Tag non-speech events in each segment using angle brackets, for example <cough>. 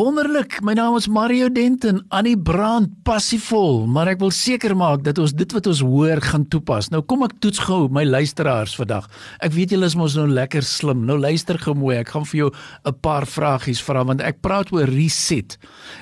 Wonderlik. My naam is Mario Denton, Annie Brand, passievol, maar ek wil seker maak dat ons dit wat ons hoor gaan toepas. Nou kom ek toets gou my luisteraars vandag. Ek weet julle is mos nou lekker slim. Nou luister gou mooi. Ek gaan vir jou 'n paar vragies vra want ek praat oor reset.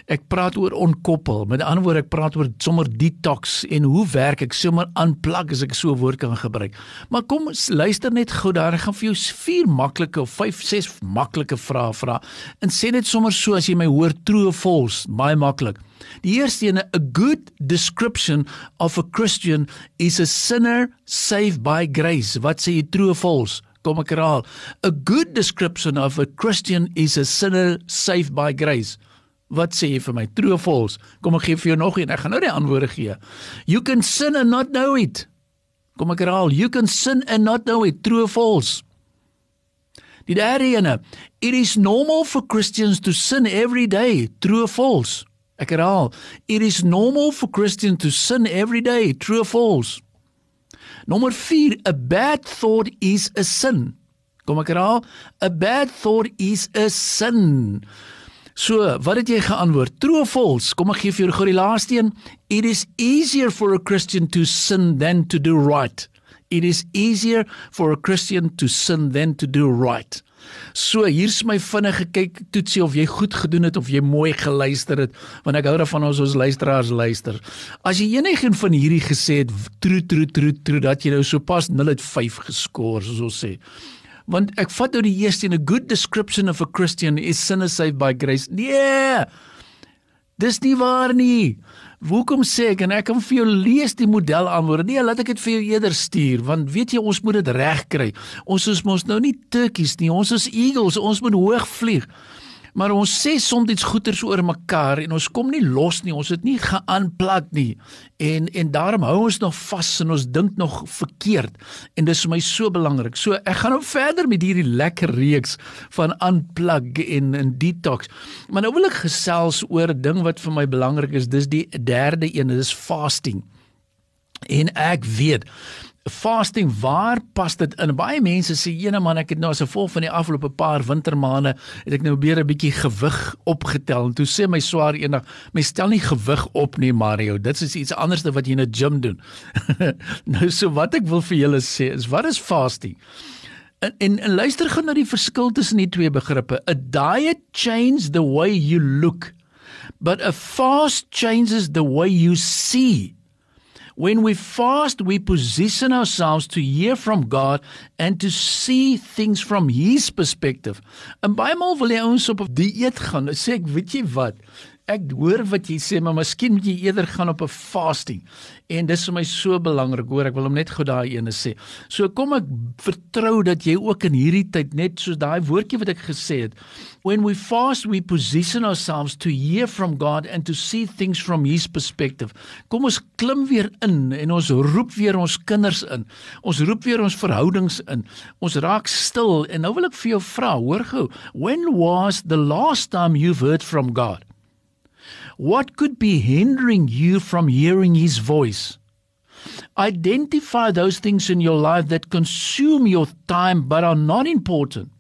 Ek praat oor onkoppel. Met ander woorde, ek praat oor sommer detox en hoe werk ek sommer unplug as ek so 'n woord kan gebruik. Maar kom luister net gou daar. Ek gaan vir jou vier maklike of 5, 6 maklike vrae vra. En sê net sommer so as jy my hoor true or false, baie maklik. Die eerste een, a good description of a Christian is a sinner saved by grace. Wat sê jy true or false? Kom ek herhaal. A good description of a Christian is a sinner saved by grace. Wat sê jy vir my? True or false? Kom ek gee vir jou nog een. Ek gaan nou die antwoorde gee. You can sin and not know it. Kom ek herhaal. You can sin and not know it. True or false? Die derde ene, it is normal for Christians to sin every day, true or false? Ek herhaal, it is normal for Christians to sin every day, true or false? Nommer 4, a bad thought is a sin. Kom ek herhaal, a bad thought is a sin. So, wat het jy geantwoord? True or false? Kom ek gee vir jou die laaste een. It is easier for a Christian to sin than to do right. It is easier for a Christian to sin than to do right. So hier's my vinnige kyk toetsie of jy goed gedoen het of jy mooi geluister het want ek hou daarvan ons ons luisteraars luister. As jy enige een van hierdie gesê het true true true true dat jy nou sopas 0 uit 5 geskoor soos ons sê. Want ek vat nou die eerste 'n good description of a Christian is sinner saved by grace. Nee. Dis nie waar nie. Hoekom sê ek en ek kan vir jou lees die model antwoorde. Nee, laat ek dit vir jou eerder stuur want weet jy ons moet dit reg kry. Ons is mos nou nie turkies nie. Ons is eagles. Ons moet hoog vlieg. Maar ons sê soms iets goeters oor mekaar en ons kom nie los nie. Ons het nie geaanplak nie. En en daarom hou ons nog vas en ons dink nog verkeerd. En dis vir my so belangrik. So ek gaan nou verder met hierdie lekker reeks van unplug en en detox. Maar nou wil ek gesels oor 'n ding wat vir my belangrik is. Dis die derde een, dis fasting. En ek weet fasting waar pas dit in? Baie mense sê ene man ek het nou as gevolg van die afgelope paar wintermaande het ek nou weer 'n bietjie gewig opgetel. En toe sê my swaar eendag my stel nie gewig op nie Mario. Dit is iets anders wat jy in 'n gym doen. <laughs> Nou so wat ek wil vir julle sê is wat is fasting? En, en, en luister gou na die verskil tussen die twee begrippe. A diet changes the way you look but a fast changes the way you see When we fast, we position ourselves to hear from God and to see things from his perspective. En baie maal wil jy ons op 'n dieet gaan. Sê ek, weet jy wat? Ek hoor wat jy sê, maar miskien moet jy eerder gaan op 'n fasting. En dis vir my so belangrik, hoor, ek wil hom net gou daai ene sê. So kom ek vertrou dat jy ook in hierdie tyd net soos daai woordjie wat ek gesê het, when we fast, we position ourselves to hear from God and to see things from his perspective. Kom ons klim weer in en ons roep weer ons kinders in. Ons roep weer ons verhoudings in. Ons raak stil en nou wil ek vir jou vra, hoor gou, when was the last time you've heard from God? What could be hindering you from hearing His voice? Identify those things in your life that consume your time but are not important.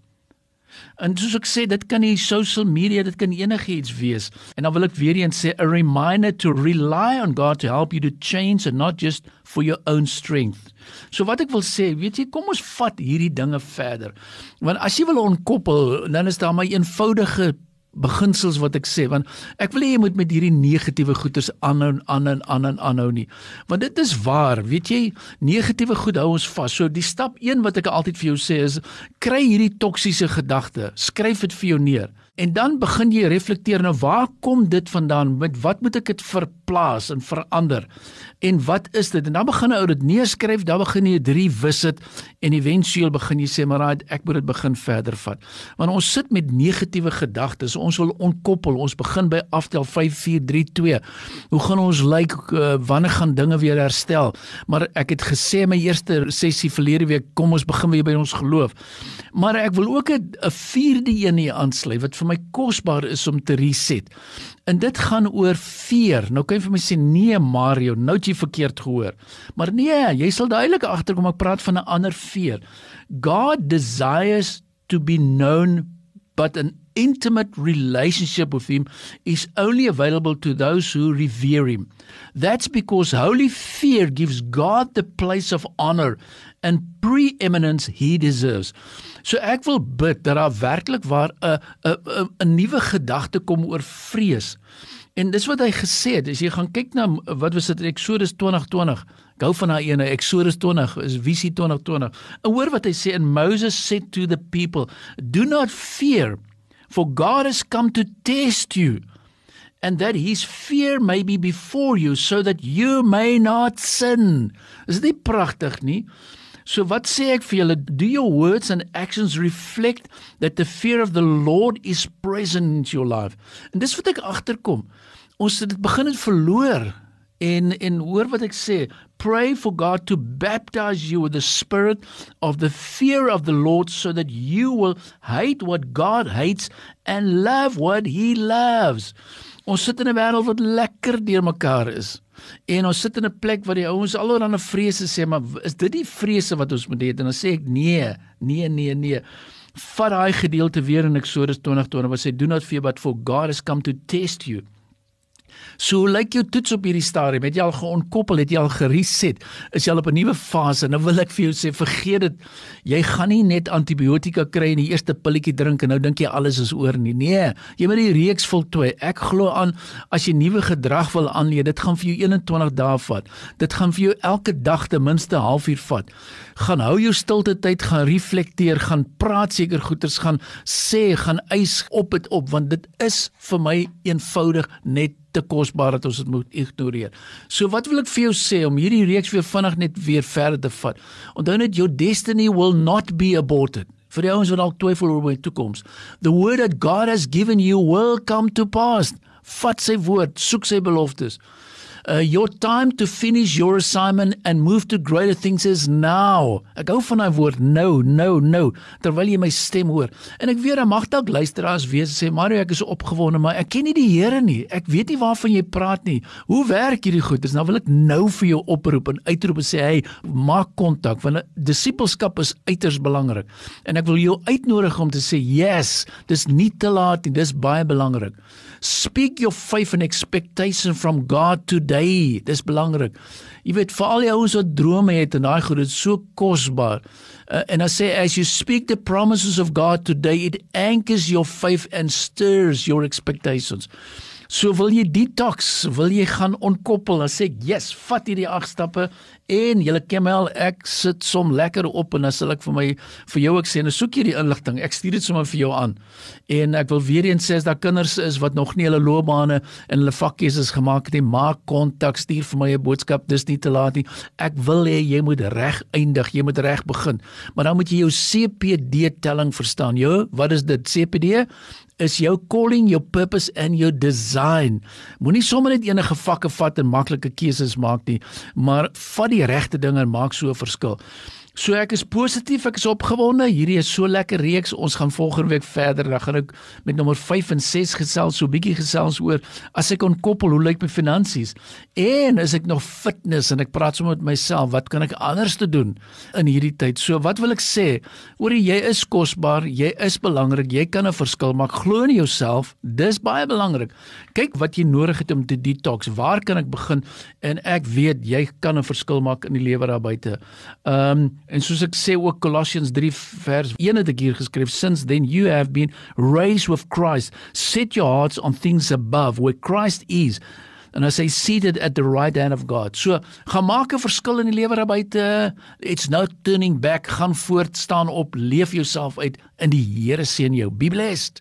En soos ek sê, dit kan nie social media, dit kan enigiets wees. En dan wil ek weer eens sê a reminder to rely on God to help you to change and not just for your own strength. So wat ek wil sê, weet jy, kom ons vat hierdie dinge verder. Want as jy wil onkoppel, dan is daar my eenvoudige beginsels wat ek sê want ek wil hê jy moet met hierdie negatiewe goeters aanhou aan en aan en aanhou nie. Want dit is waar weet jy negatiewe goed hou ons vas. So die stap 1 wat ek altyd vir jou sê is kry hierdie toksiese gedagte. Skryf dit vir jou neer En dan begin jy reflekteer nou waar kom dit vandaan? Met wat moet ek dit verplaas en verander? En wat is dit? En dan begin jy dit neerskryf, dan begin jy 3 visit en éventueel begin jy sê maar right, ek moet dit begin verder vat. Want ons sit met negatiewe gedagtes. Ons wil ontkoppel. Ons begin by aftel 5 4 3 2. Hoe gaan ons lyk like, uh, wanneer gaan dinge weer herstel? Maar ek het gesê my eerste sessie verlede week, kom ons begin weer by ons geloof. Maar ek wil ook 'n vierde een hier aansluit wat vir my kosbaar is om te reset. En dit gaan oor veer. Nou kan jy vir my sê nee Mario, nou het jy verkeerd gehoor. Maar nee, jy sal duidelik agterkom ek praat van 'n ander veer. God desires to be known but an intimate relationship with him is only available to those who revere him. That's because holy fear gives God the place of honor and preeminence he deserves. So ek wil bid dat daar werklik waar 'n 'n 'n nuwe gedagte kom oor vrees. En dis wat hy gesê het. As jy gaan kyk na wat was dit Eksodus 2020. Gou van daai ene Eksodus 20 is Visie 2020. En hoor wat hy sê in Moses said to the people, "Do not fear, for God has come to test you." and that his fear may be before you so that you may not sin. Is dit pragtig nie? So wat sê ek vir julle? Do your words and actions reflect that the fear of the Lord is present in your life? En dis wat ek agterkom. Ons het dit begin het verloor. En en hoor wat ek sê, pray for God to baptize you with the spirit of the fear of the Lord so that you will hate what God hates and love what he loves. Ons sit in 'n wêreld wat lekker deurmekaar is. En ons sit in 'n plek waar die ouens 'n vrese sê, maar is dit die vrese wat ons moet hê? En dan sê ek nee, nee, nee, nee. Vat daai gedeelte weer in Eksodus 20:20 wat sê do not fear but for God has come to test you. So lyk jou toets op hierdie stadium. Het jy al geonkoppel? Het jy al gereset? Is jy al op 'n nuwe fase? Nou wil ek vir jou sê, vergeet dit. Jy gaan nie net antibiotika kry en die eerste pilletjie drink en nou dink jy alles is oor nie. Nee, jy moet die reeks voltooi. Ek glo aan as jy nuwe gedrag wil aanleer, dit gaan vir jou 21 dae vat. Dit gaan vir jou elke dag ten minste 'n halfuur vat. Gaan hou jou stilte tyd, gaan reflekteer, gaan praat seker goeters, gaan sê, gaan eis op dit op want dit is vir my eenvoudig net te kosbaar dat ons dit moet ignoreer. So wat wil ek vir jou sê om hierdie reeks weer vinnig net weer verder te vat? Onthou net your destiny will not be aborted. Vir die ouens wat dalk twyfel oor my toekoms. The word that God has given you will come to pass. Vat sy woord, soek sy beloftes uh, your time to finish your assignment and move to greater things is now. Ek hou van daai woord nou, nou, nou terwyl jy my stem hoor. En ek weet dan mag dalk luisteraars wees sê Mario ek is opgewonde maar ek ken nie die Here nie. Ek weet nie waarvan jy praat nie. Hoe werk hierdie goed? Dis nou wil ek nou vir jou oproep en uitroep en sê hey, maak kontak want disippelskap is uiters belangrik. En ek wil jou uitnodig om te sê yes, dis nie te laat nie. Dis baie belangrik. Speak your faith and expectation from God today. Dis belangrik. Jy weet vir al die ouens wat drome het en daai goed, is so kosbaar. Uh, en I say as you speak the promises of God today, it anchors your faith and stirs your expectations. So wil jy detox, wil jy gaan onkoppel, dan sê ek, "Yes, vat hierdie 8 stappe en julle Kemel, ek sit som lekker op en dan sal ek vir my vir jou ek sê, nou soek jy die inligting. Ek stuur dit sommer vir jou aan." En ek wil weer eens sê as daar kinders is wat nog nie hulle loopbane en hulle vakkeuses gemaak het nie, maak kontak, stuur vir my 'n boodskap, dis nie te laat nie. Ek wil hê jy moet reg eindig, jy moet reg begin. Maar dan moet jy jou CPD telling verstaan. Jo, wat is dit? CPD is jou calling, jou purpose en jou design. Moenie sommer net enige vakke vat en maklike keuses maak nie, maar vat die regte dinge en maak so 'n verskil. So ek is positief, ek is opgewonde. Hierdie is so lekker reeks. Ons gaan volgende week verder. Dan gaan ek met nommer 5 en 6 gesels, so 'n bietjie gesels oor as ek kon koppel, hoe lyk my finansies? En is ek nog fitness en ek praat sommer met myself, wat kan ek anders te doen in hierdie tyd? So wat wil ek sê? Oor jy is kosbaar, jy is belangrik, jy kan 'n verskil maak. Glo in jouself. Dis baie belangrik. Kyk wat jy nodig het om te detox. Waar kan ek begin? En ek weet jy kan 'n verskil maak in die lewe daar buite. Ehm um, En soos ek sê ook Colossians 3 vers 1 het ek hier geskryf since then you have been raised with Christ set your hearts on things above where Christ is and I say seated at the right hand of God. So gaan maak 'n verskil in die lewe daar buite. It's no turning back. Gaan voort, staan op, leef jouself uit in die Here seën jou. Be blessed.